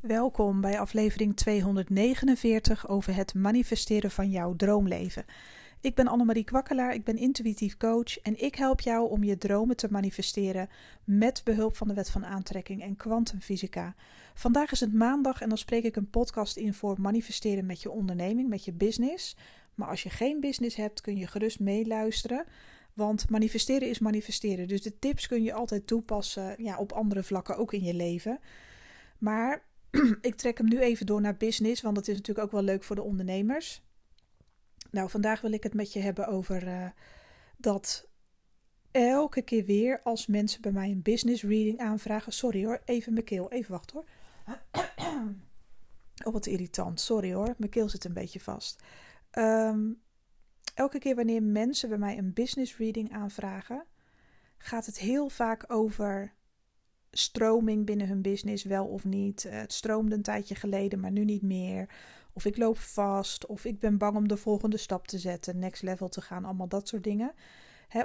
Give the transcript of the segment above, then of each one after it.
Welkom bij aflevering 249 over het manifesteren van jouw droomleven. Ik ben Annemarie Kwakkelaar, ik ben intuïtief coach en ik help jou om je dromen te manifesteren met behulp van de wet van aantrekking en kwantumfysica. Vandaag is het maandag en dan spreek ik een podcast in voor manifesteren met je onderneming, met je business. Maar als je geen business hebt, kun je gerust meeluisteren. Want manifesteren is manifesteren. Dus de tips kun je altijd toepassen ja, op andere vlakken, ook in je leven. Maar ik trek hem nu even door naar business, want dat is natuurlijk ook wel leuk voor de ondernemers. Nou, vandaag wil ik het met je hebben over uh, dat elke keer weer als mensen bij mij een business reading aanvragen. Sorry hoor, even mijn keel. Even wachten hoor. Oh, wat irritant. Sorry hoor, mijn keel zit een beetje vast. Um, elke keer wanneer mensen bij mij een business reading aanvragen, gaat het heel vaak over stroming binnen hun business, wel of niet. Eh, het stroomde een tijdje geleden, maar nu niet meer. Of ik loop vast, of ik ben bang om de volgende stap te zetten, next level te gaan, allemaal dat soort dingen.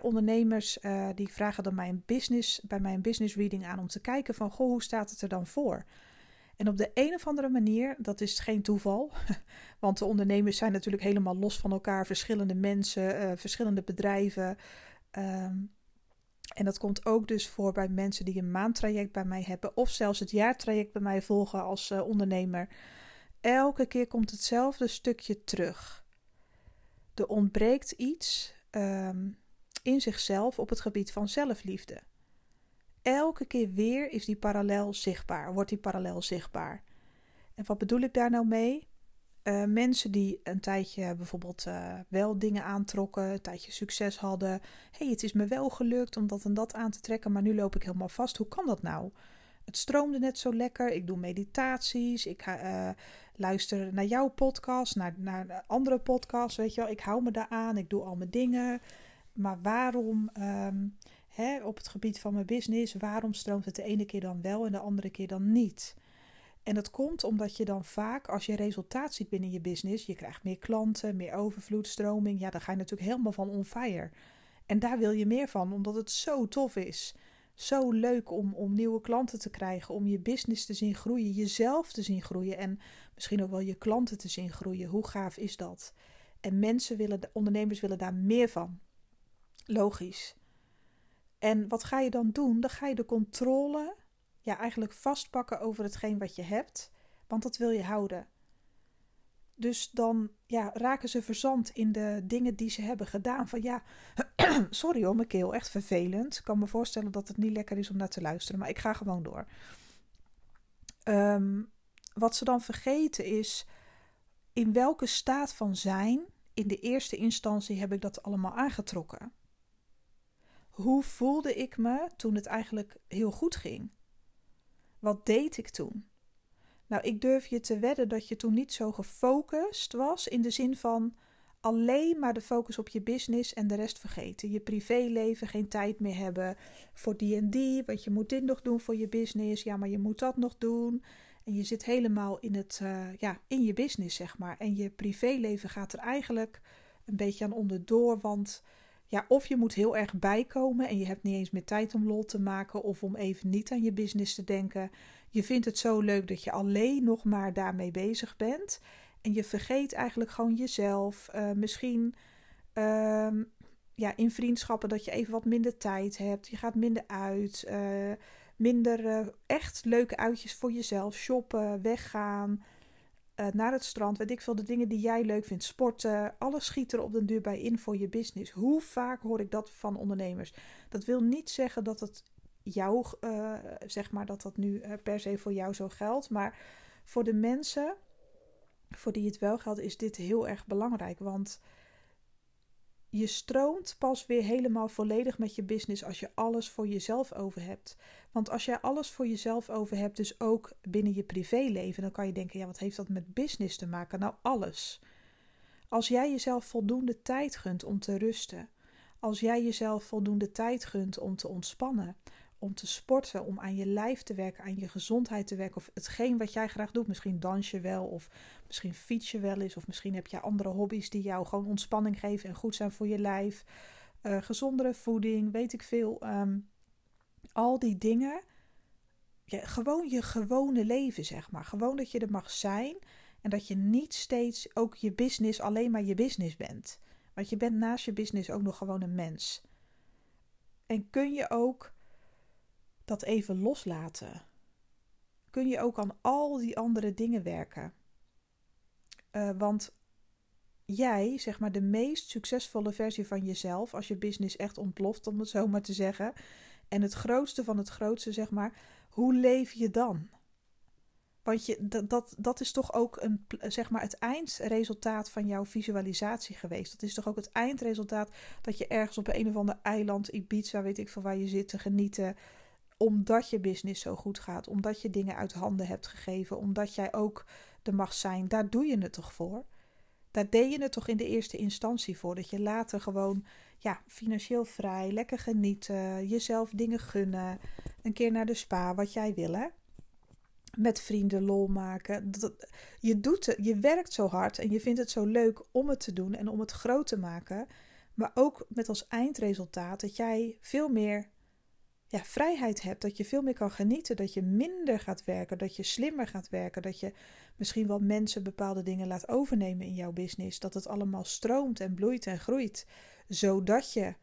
Ondernemers uh, die vragen dan mij een business, bij mij een business reading aan om te kijken van, goh, hoe staat het er dan voor? En op de een of andere manier, dat is geen toeval, want de ondernemers zijn natuurlijk helemaal los van elkaar, verschillende mensen, uh, verschillende bedrijven. Um, en dat komt ook dus voor bij mensen die een maandtraject bij mij hebben of zelfs het jaartraject bij mij volgen als uh, ondernemer. Elke keer komt hetzelfde stukje terug. Er ontbreekt iets um, in zichzelf op het gebied van zelfliefde. Elke keer weer is die parallel zichtbaar, wordt die parallel zichtbaar. En wat bedoel ik daar nou mee? Uh, mensen die een tijdje bijvoorbeeld uh, wel dingen aantrokken, een tijdje succes hadden. hey, het is me wel gelukt om dat en dat aan te trekken, maar nu loop ik helemaal vast. Hoe kan dat nou? Het stroomde net zo lekker. Ik doe meditaties. Ik uh, luister naar jouw podcast, naar, naar andere podcasts. Weet je wel, ik hou me daar aan. Ik doe al mijn dingen. Maar waarom, um, hè, op het gebied van mijn business, waarom stroomt het de ene keer dan wel en de andere keer dan niet? En dat komt omdat je dan vaak, als je resultaat ziet binnen je business, je krijgt meer klanten, meer overvloed, stroming, ja, dan ga je natuurlijk helemaal van on fire. En daar wil je meer van, omdat het zo tof is. Zo leuk om, om nieuwe klanten te krijgen, om je business te zien groeien, jezelf te zien groeien en misschien ook wel je klanten te zien groeien. Hoe gaaf is dat? En mensen willen, ondernemers willen daar meer van. Logisch. En wat ga je dan doen? Dan ga je de controle ja, eigenlijk vastpakken over hetgeen wat je hebt, want dat wil je houden. Dus dan ja, raken ze verzand in de dingen die ze hebben gedaan. Van ja, sorry hoor, mijn keel, echt vervelend. Ik kan me voorstellen dat het niet lekker is om naar te luisteren, maar ik ga gewoon door. Um, wat ze dan vergeten is, in welke staat van zijn, in de eerste instantie heb ik dat allemaal aangetrokken. Hoe voelde ik me toen het eigenlijk heel goed ging? Wat deed ik toen? Nou, ik durf je te wedden dat je toen niet zo gefocust was in de zin van alleen maar de focus op je business en de rest vergeten. Je privéleven, geen tijd meer hebben voor die en die, want je moet dit nog doen voor je business. Ja, maar je moet dat nog doen. En je zit helemaal in, het, uh, ja, in je business, zeg maar. En je privéleven gaat er eigenlijk een beetje aan onderdoor, want ja, of je moet heel erg bijkomen en je hebt niet eens meer tijd om lol te maken of om even niet aan je business te denken. Je vindt het zo leuk dat je alleen nog maar daarmee bezig bent. En je vergeet eigenlijk gewoon jezelf. Uh, misschien uh, ja, in vriendschappen dat je even wat minder tijd hebt. Je gaat minder uit. Uh, minder uh, echt leuke uitjes voor jezelf. Shoppen, weggaan uh, naar het strand, weet ik veel, de dingen die jij leuk vindt, sporten, alles schiet er op den duur bij in voor je business. Hoe vaak hoor ik dat van ondernemers? Dat wil niet zeggen dat het jou, uh, zeg maar, dat dat nu uh, per se voor jou zo geldt, maar voor de mensen voor die het wel geldt, is dit heel erg belangrijk, want je stroomt pas weer helemaal volledig met je business als je alles voor jezelf over hebt. Want als jij alles voor jezelf over hebt, dus ook binnen je privéleven, dan kan je denken: ja, wat heeft dat met business te maken? Nou, alles. Als jij jezelf voldoende tijd gunt om te rusten, als jij jezelf voldoende tijd gunt om te ontspannen, om te sporten, om aan je lijf te werken, aan je gezondheid te werken. Of hetgeen wat jij graag doet. Misschien dans je wel, of misschien fiets je wel eens. Of misschien heb je andere hobby's die jou gewoon ontspanning geven en goed zijn voor je lijf. Uh, gezondere voeding, weet ik veel. Um, al die dingen gewoon je gewone leven, zeg maar. Gewoon dat je er mag zijn en dat je niet steeds ook je business alleen maar je business bent. Want je bent naast je business ook nog gewoon een mens. En kun je ook dat even loslaten? Kun je ook aan al die andere dingen werken? Uh, want jij, zeg maar, de meest succesvolle versie van jezelf, als je business echt ontploft, om het zo maar te zeggen, en het grootste van het grootste, zeg maar, hoe leef je dan? Want je, dat, dat, dat is toch ook een, zeg maar het eindresultaat van jouw visualisatie geweest. Dat is toch ook het eindresultaat dat je ergens op een of ander eiland, Ibiza, weet ik veel waar je zit, te genieten. Omdat je business zo goed gaat. Omdat je dingen uit handen hebt gegeven. Omdat jij ook de mag zijn. Daar doe je het toch voor? Daar deed je het toch in de eerste instantie voor. Dat je later gewoon ja, financieel vrij, lekker genieten, jezelf dingen gunnen. Een keer naar de spa, wat jij wil hè met vrienden lol maken. Je doet het, je werkt zo hard en je vindt het zo leuk om het te doen en om het groot te maken. Maar ook met als eindresultaat dat jij veel meer ja, vrijheid hebt. Dat je veel meer kan genieten. Dat je minder gaat werken. Dat je slimmer gaat werken. Dat je misschien wel mensen bepaalde dingen laat overnemen in jouw business. Dat het allemaal stroomt en bloeit en groeit. Zodat je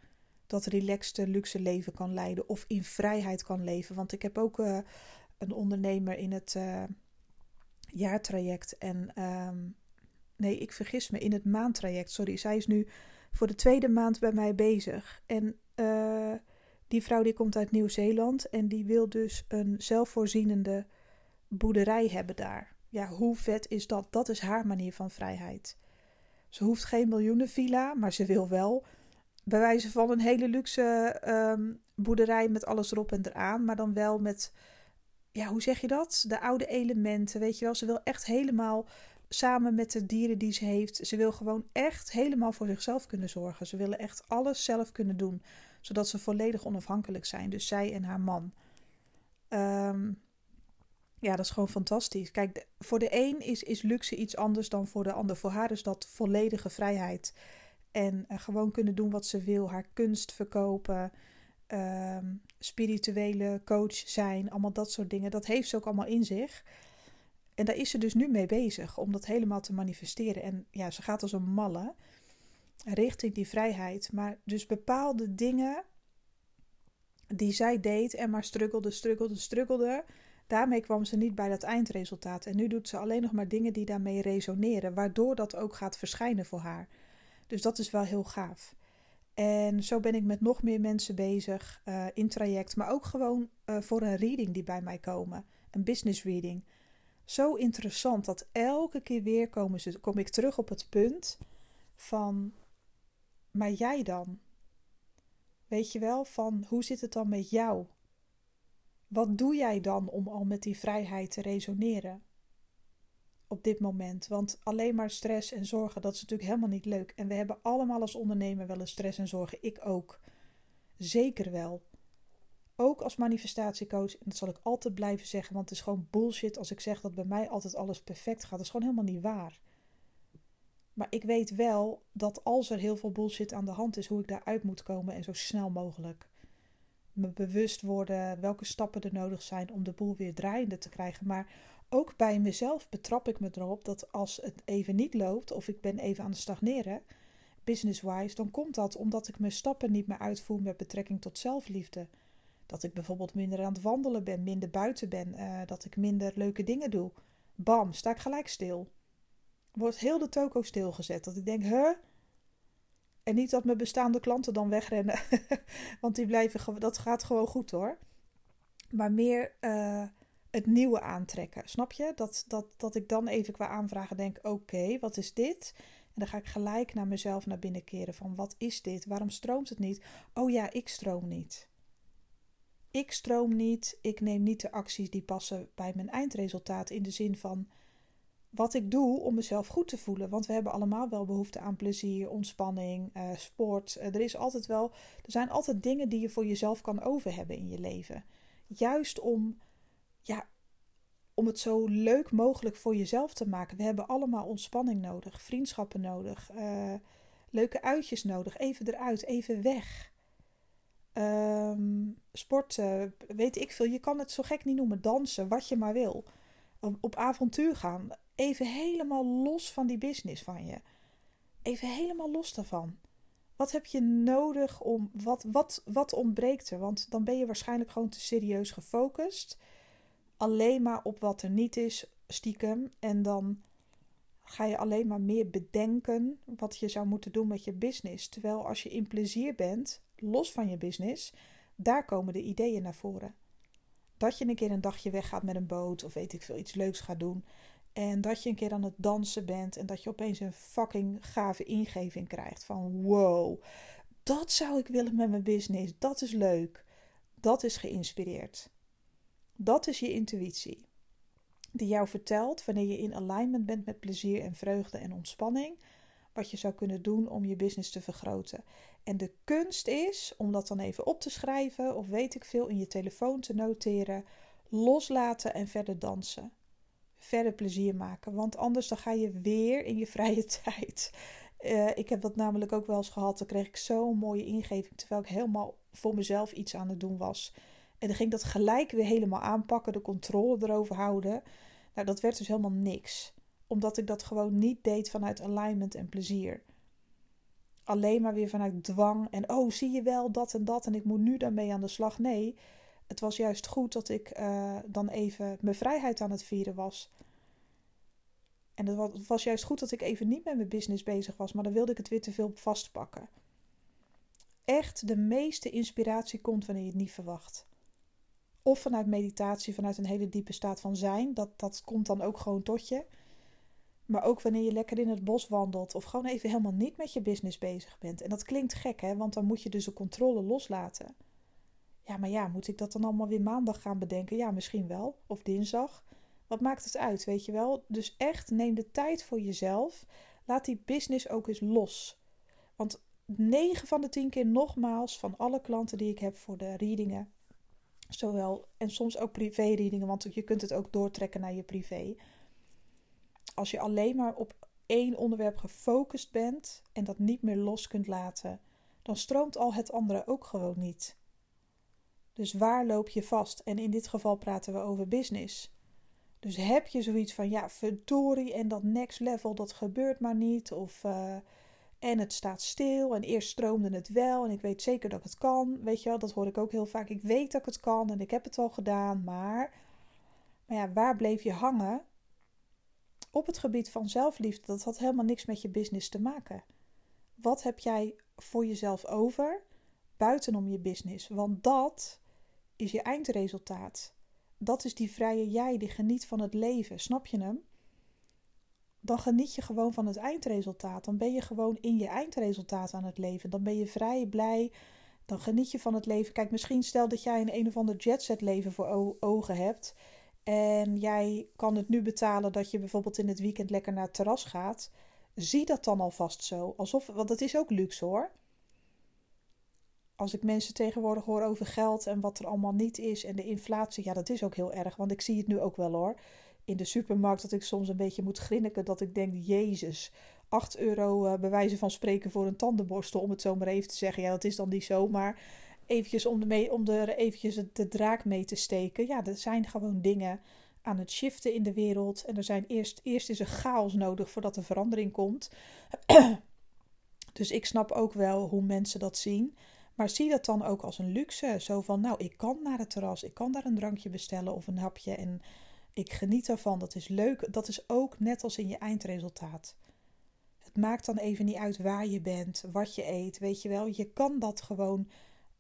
dat relaxte, luxe leven kan leiden. Of in vrijheid kan leven. Want ik heb ook. Uh, een ondernemer in het uh, jaartraject. En ehm, nee, ik vergis me, in het maandtraject. Sorry, zij is nu voor de tweede maand bij mij bezig. En uh, die vrouw die komt uit Nieuw-Zeeland en die wil dus een zelfvoorzienende boerderij hebben daar. Ja, hoe vet is dat? Dat is haar manier van vrijheid. Ze hoeft geen miljoenen villa, maar ze wil wel bij wijze van een hele luxe um, boerderij met alles erop en eraan, maar dan wel met ja, hoe zeg je dat? De oude elementen, weet je wel. Ze wil echt helemaal samen met de dieren die ze heeft. Ze wil gewoon echt helemaal voor zichzelf kunnen zorgen. Ze willen echt alles zelf kunnen doen, zodat ze volledig onafhankelijk zijn. Dus zij en haar man. Um, ja, dat is gewoon fantastisch. Kijk, voor de een is, is luxe iets anders dan voor de ander. Voor haar is dat volledige vrijheid. En uh, gewoon kunnen doen wat ze wil. Haar kunst verkopen um, spirituele coach zijn, allemaal dat soort dingen. Dat heeft ze ook allemaal in zich. En daar is ze dus nu mee bezig om dat helemaal te manifesteren. En ja, ze gaat als een malle richting die vrijheid. Maar dus bepaalde dingen die zij deed en maar struggelde, struggelde, struggelde. Daarmee kwam ze niet bij dat eindresultaat. En nu doet ze alleen nog maar dingen die daarmee resoneren, waardoor dat ook gaat verschijnen voor haar. Dus dat is wel heel gaaf. En zo ben ik met nog meer mensen bezig uh, in traject, maar ook gewoon uh, voor een reading die bij mij komen, een business reading. Zo interessant dat elke keer weer komen ze, kom ik terug op het punt van, maar jij dan? Weet je wel, van hoe zit het dan met jou? Wat doe jij dan om al met die vrijheid te resoneren? op dit moment. Want alleen maar stress en zorgen, dat is natuurlijk helemaal niet leuk. En we hebben allemaal als ondernemer wel eens stress en zorgen. Ik ook. Zeker wel. Ook als manifestatiecoach, en dat zal ik altijd blijven zeggen, want het is gewoon bullshit als ik zeg dat bij mij altijd alles perfect gaat. Dat is gewoon helemaal niet waar. Maar ik weet wel dat als er heel veel bullshit aan de hand is, hoe ik daaruit moet komen en zo snel mogelijk. Me bewust worden welke stappen er nodig zijn om de boel weer draaiende te krijgen. Maar ook bij mezelf betrap ik me erop dat als het even niet loopt of ik ben even aan het stagneren, business-wise, dan komt dat omdat ik mijn stappen niet meer uitvoer met betrekking tot zelfliefde. Dat ik bijvoorbeeld minder aan het wandelen ben, minder buiten ben, uh, dat ik minder leuke dingen doe. Bam, sta ik gelijk stil. Wordt heel de toko stilgezet. Dat ik denk, huh? En niet dat mijn bestaande klanten dan wegrennen. Want die blijven, dat gaat gewoon goed hoor. Maar meer uh, het nieuwe aantrekken. Snap je? Dat, dat, dat ik dan even qua aanvragen denk: oké, wat is dit? En dan ga ik gelijk naar mezelf naar binnen keren van wat is dit? Waarom stroomt het niet? Oh ja, ik stroom niet. Ik stroom niet. Ik neem niet de acties die passen bij mijn eindresultaat in de zin van wat ik doe om mezelf goed te voelen. Want we hebben allemaal wel behoefte aan plezier, ontspanning, uh, sport. Uh, er is altijd wel, er zijn altijd dingen die je voor jezelf kan over hebben in je leven. Juist om ja, om het zo leuk mogelijk voor jezelf te maken. We hebben allemaal ontspanning nodig, vriendschappen nodig, uh, leuke uitjes nodig. Even eruit, even weg. um, sporten, weet ik veel. Je kan het zo gek niet noemen, dansen, wat je maar wil. Op avontuur gaan. Even helemaal los van die business van je. Even helemaal los daarvan. Wat heb je nodig om. Wat, wat, wat ontbreekt er? Want dan ben je waarschijnlijk gewoon te serieus gefocust. Alleen maar op wat er niet is, stiekem. En dan ga je alleen maar meer bedenken wat je zou moeten doen met je business. Terwijl als je in plezier bent, los van je business, daar komen de ideeën naar voren. Dat je een keer een dagje weggaat met een boot of weet ik veel, iets leuks gaat doen. En dat je een keer aan het dansen bent en dat je opeens een fucking gave ingeving krijgt van wow, dat zou ik willen met mijn business. Dat is leuk. Dat is geïnspireerd. Dat is je intuïtie. Die jou vertelt wanneer je in alignment bent met plezier en vreugde en ontspanning, wat je zou kunnen doen om je business te vergroten. En de kunst is om dat dan even op te schrijven of weet ik veel in je telefoon te noteren, loslaten en verder dansen verder plezier maken. Want anders dan ga je weer in je vrije tijd. Uh, ik heb dat namelijk ook wel eens gehad. Dan kreeg ik zo'n mooie ingeving. Terwijl ik helemaal voor mezelf iets aan het doen was. En dan ging ik dat gelijk weer helemaal aanpakken. De controle erover houden. Nou, dat werd dus helemaal niks. Omdat ik dat gewoon niet deed vanuit alignment en plezier. Alleen maar weer vanuit dwang. En oh, zie je wel dat en dat. En ik moet nu daarmee aan de slag. Nee, het was juist goed dat ik uh, dan even mijn vrijheid aan het vieren was. En het was juist goed dat ik even niet met mijn business bezig was, maar dan wilde ik het weer te veel vastpakken. Echt, de meeste inspiratie komt wanneer je het niet verwacht. Of vanuit meditatie, vanuit een hele diepe staat van zijn. Dat, dat komt dan ook gewoon tot je. Maar ook wanneer je lekker in het bos wandelt. Of gewoon even helemaal niet met je business bezig bent. En dat klinkt gek, hè? Want dan moet je dus de controle loslaten. Ja, maar ja, moet ik dat dan allemaal weer maandag gaan bedenken? Ja, misschien wel. Of dinsdag. Wat maakt het uit, weet je wel? Dus echt neem de tijd voor jezelf. Laat die business ook eens los. Want 9 van de 10 keer nogmaals van alle klanten die ik heb voor de readingen. Zowel en soms ook privé-readingen, want je kunt het ook doortrekken naar je privé. Als je alleen maar op één onderwerp gefocust bent en dat niet meer los kunt laten, dan stroomt al het andere ook gewoon niet. Dus waar loop je vast? En in dit geval praten we over business. Dus heb je zoiets van, ja, verdorie en dat next level, dat gebeurt maar niet. Of, uh, en het staat stil en eerst stroomde het wel en ik weet zeker dat het kan. Weet je wel, dat hoor ik ook heel vaak. Ik weet dat ik het kan en ik heb het al gedaan, maar... Maar ja, waar bleef je hangen? Op het gebied van zelfliefde, dat had helemaal niks met je business te maken. Wat heb jij voor jezelf over buitenom je business? Want dat is je eindresultaat. Dat is die vrije jij die geniet van het leven. Snap je hem? Dan geniet je gewoon van het eindresultaat. Dan ben je gewoon in je eindresultaat aan het leven. Dan ben je vrij, blij. Dan geniet je van het leven. Kijk, misschien stel dat jij een een of ander jetset leven voor ogen hebt. En jij kan het nu betalen dat je bijvoorbeeld in het weekend lekker naar het terras gaat. Zie dat dan alvast zo. Alsof, want het is ook luxe hoor als ik mensen tegenwoordig hoor over geld en wat er allemaal niet is en de inflatie, ja, dat is ook heel erg. Want ik zie het nu ook wel hoor. In de supermarkt dat ik soms een beetje moet grinniken. Dat ik denk, Jezus, 8 euro uh, bij wijze van spreken voor een tandenborstel. Om het zo maar even te zeggen. Ja, dat is dan niet zo. Maar eventjes om, de om er eventjes de draak mee te steken. Ja, er zijn gewoon dingen aan het shiften in de wereld. En er zijn eerst, eerst is er chaos nodig voordat er verandering komt. dus ik snap ook wel hoe mensen dat zien. Maar zie dat dan ook als een luxe. Zo van, nou, ik kan naar het terras, ik kan daar een drankje bestellen of een hapje en ik geniet ervan. Dat is leuk. Dat is ook net als in je eindresultaat. Het maakt dan even niet uit waar je bent, wat je eet, weet je wel. Je kan dat gewoon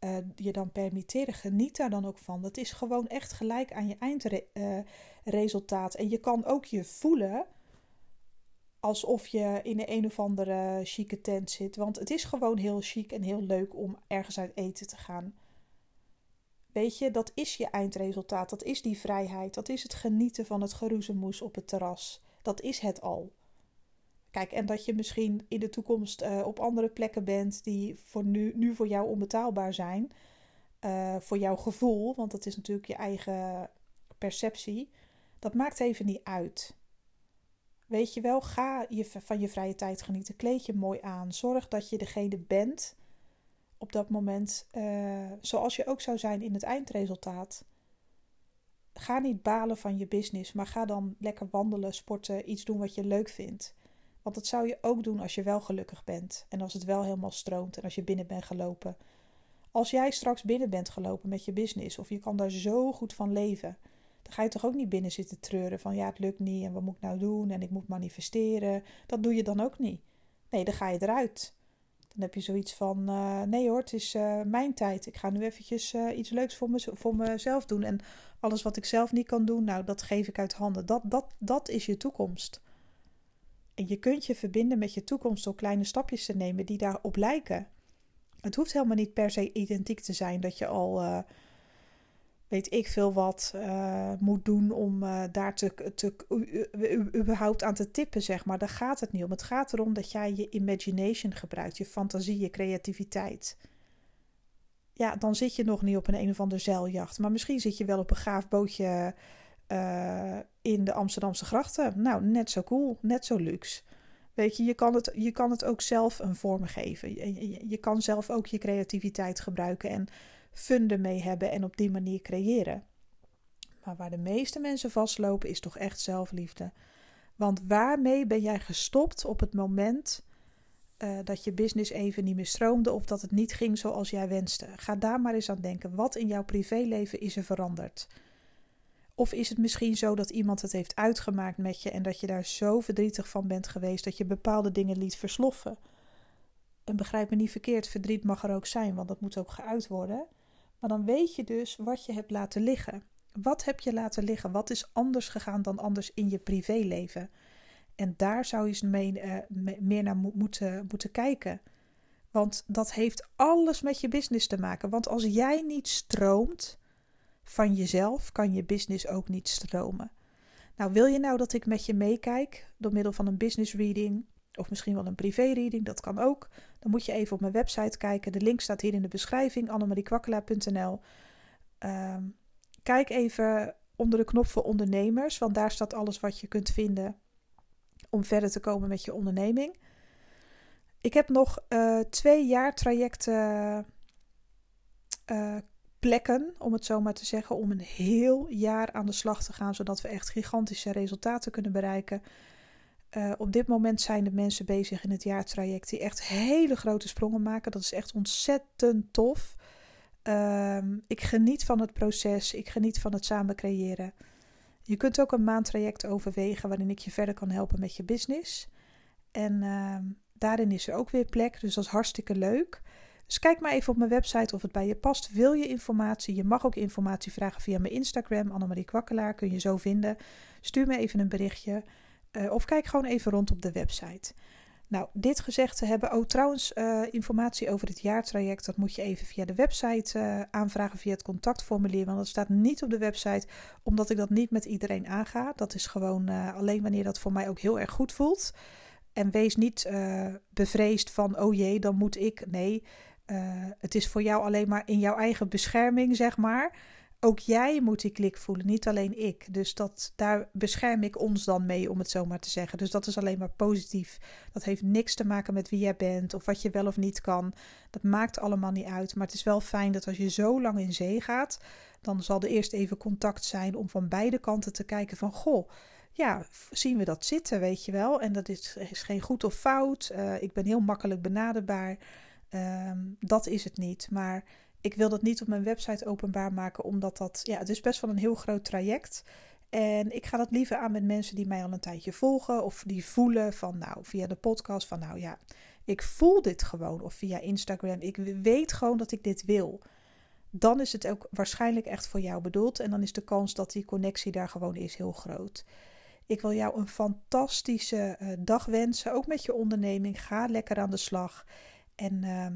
uh, je dan permitteren. Geniet daar dan ook van. Dat is gewoon echt gelijk aan je eindresultaat. en je kan ook je voelen alsof je in een, een of andere chique tent zit. Want het is gewoon heel chic en heel leuk om ergens uit eten te gaan. Weet je, dat is je eindresultaat. Dat is die vrijheid. Dat is het genieten van het geroezemoes op het terras. Dat is het al. Kijk, en dat je misschien in de toekomst uh, op andere plekken bent die voor nu, nu voor jou onbetaalbaar zijn. Uh, voor jouw gevoel, want dat is natuurlijk je eigen perceptie. Dat maakt even niet uit. Weet je wel, ga je van je vrije tijd genieten. Kleed je mooi aan. Zorg dat je degene bent op dat moment, uh, zoals je ook zou zijn in het eindresultaat. Ga niet balen van je business, maar ga dan lekker wandelen, sporten, iets doen wat je leuk vindt. Want dat zou je ook doen als je wel gelukkig bent en als het wel helemaal stroomt en als je binnen bent gelopen. Als jij straks binnen bent gelopen met je business of je kan daar zo goed van leven, dan ga je toch ook niet binnen zitten treuren van ja, het lukt niet en wat moet ik nou doen en ik moet manifesteren. Dat doe je dan ook niet. Nee, dan ga je eruit. Dan heb je zoiets van: uh, nee hoor, het is uh, mijn tijd. Ik ga nu eventjes uh, iets leuks voor, voor mezelf doen. En alles wat ik zelf niet kan doen, nou, dat geef ik uit handen. Dat, dat, dat is je toekomst. En je kunt je verbinden met je toekomst door kleine stapjes te nemen die daarop lijken. Het hoeft helemaal niet per se identiek te zijn dat je al weet ik veel wat uh, moet doen om uh, daar te, te, überhaupt aan te tippen, zeg maar. Daar gaat het niet om. Het gaat erom dat jij je imagination gebruikt, je fantasie, je creativiteit. Ja, dan zit je nog niet op een een of ander zeiljacht. Maar misschien zit je wel op een gaaf bootje uh, in de Amsterdamse grachten. Nou, net zo cool, net zo luxe. Weet je, je kan het, je kan het ook zelf een vorm geven. Je, je kan zelf ook je creativiteit gebruiken en funden mee hebben en op die manier creëren. Maar waar de meeste mensen vastlopen is toch echt zelfliefde. Want waarmee ben jij gestopt op het moment uh, dat je business even niet meer stroomde of dat het niet ging zoals jij wenste? Ga daar maar eens aan denken. Wat in jouw privéleven is er veranderd? Of is het misschien zo dat iemand het heeft uitgemaakt met je en dat je daar zo verdrietig van bent geweest dat je bepaalde dingen liet versloffen? En begrijp me niet verkeerd, verdriet mag er ook zijn, want dat moet ook geuit worden. Maar dan weet je dus wat je hebt laten liggen. Wat heb je laten liggen? Wat is anders gegaan dan anders in je privéleven? En daar zou je mee, uh, meer naar moeten, moeten kijken. Want dat heeft alles met je business te maken. Want als jij niet stroomt van jezelf, kan je business ook niet stromen. Nou, wil je nou dat ik met je meekijk door middel van een business reading of misschien wel een privé reading, dat kan ook. Dan moet je even op mijn website kijken. De link staat hier in de beschrijving, annemariekwakkelaar.nl. Ehm, kijk even onder de knop voor ondernemers, want daar staat alles wat je kunt vinden om verder te komen met je onderneming. Ik heb nog uh, twee jaar trajecten uh, plekken, om het zo maar te zeggen, om een heel jaar aan de slag te gaan, zodat we echt gigantische resultaten kunnen bereiken. Uh, op dit moment zijn de mensen bezig in het jaartraject die echt hele grote sprongen maken. Dat is echt ontzettend tof. Uh, ik geniet van het proces. Ik geniet van het samen creëren. Je kunt ook een maandtraject overwegen waarin ik je verder kan helpen met je business. En uh, daarin is er ook weer plek, dus dat is hartstikke leuk. Dus kijk maar even op mijn website of het bij je past. Wil je informatie? Je mag ook informatie vragen via mijn Instagram, Annemarie Kwakkelaar, kun je zo vinden. Stuur me even een berichtje. Uh, of kijk gewoon even rond op de website. Nou, dit gezegd te hebben. Oh, trouwens, uh, informatie over het jaartraject. Dat moet je even via de website uh, aanvragen, via het contactformulier. Want dat staat niet op de website, omdat ik dat niet met iedereen aanga. Dat is gewoon alleen wanneer dat voor mij ook heel erg goed voelt. En wees niet bevreesd van, oh jee, dan moet ik. Nee, het is voor jou alleen maar in jouw eigen bescherming, zeg maar ook jij moet die klik voelen, niet alleen ik. Dus dat, daar bescherm ik ons dan mee, om het zo maar te zeggen. Dus dat is alleen maar positief. Dat heeft niks te maken met wie jij bent of wat je wel of niet kan. Dat maakt allemaal niet uit. Maar het is wel fijn dat als je zo lang in zee gaat, dan zal er eerst even contact zijn om van beide kanten te kijken van goh. Ja, zien we dat zitten, weet je wel? En dat is, is geen goed of fout. Uh, ik ben heel makkelijk benaderbaar. Uh, dat is het niet. Maar ik wil dat niet op mijn website openbaar maken, omdat dat, ja, het is best wel een heel groot traject. En ik ga dat liever aan met mensen die mij al een tijdje volgen of die voelen van, nou, via de podcast van, nou ja, ik voel dit gewoon. Of via Instagram, ik weet gewoon dat ik dit wil. Dan is het ook waarschijnlijk echt voor jou bedoeld. En dan is de kans dat die connectie daar gewoon is heel groot. Ik wil jou een fantastische uh, dag wensen, ook met je onderneming. Ga lekker aan de slag. En uh,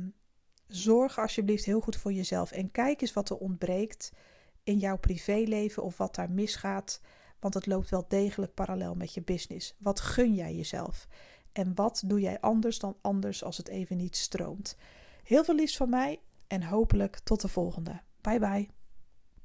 Zorg alsjeblieft heel goed voor jezelf en kijk eens wat er ontbreekt in jouw privéleven of wat daar misgaat, want het loopt wel degelijk parallel met je business. Wat gun jij jezelf? En wat doe jij anders dan anders als het even niet stroomt? Heel veel liefst van mij en hopelijk tot de volgende. Bye bye.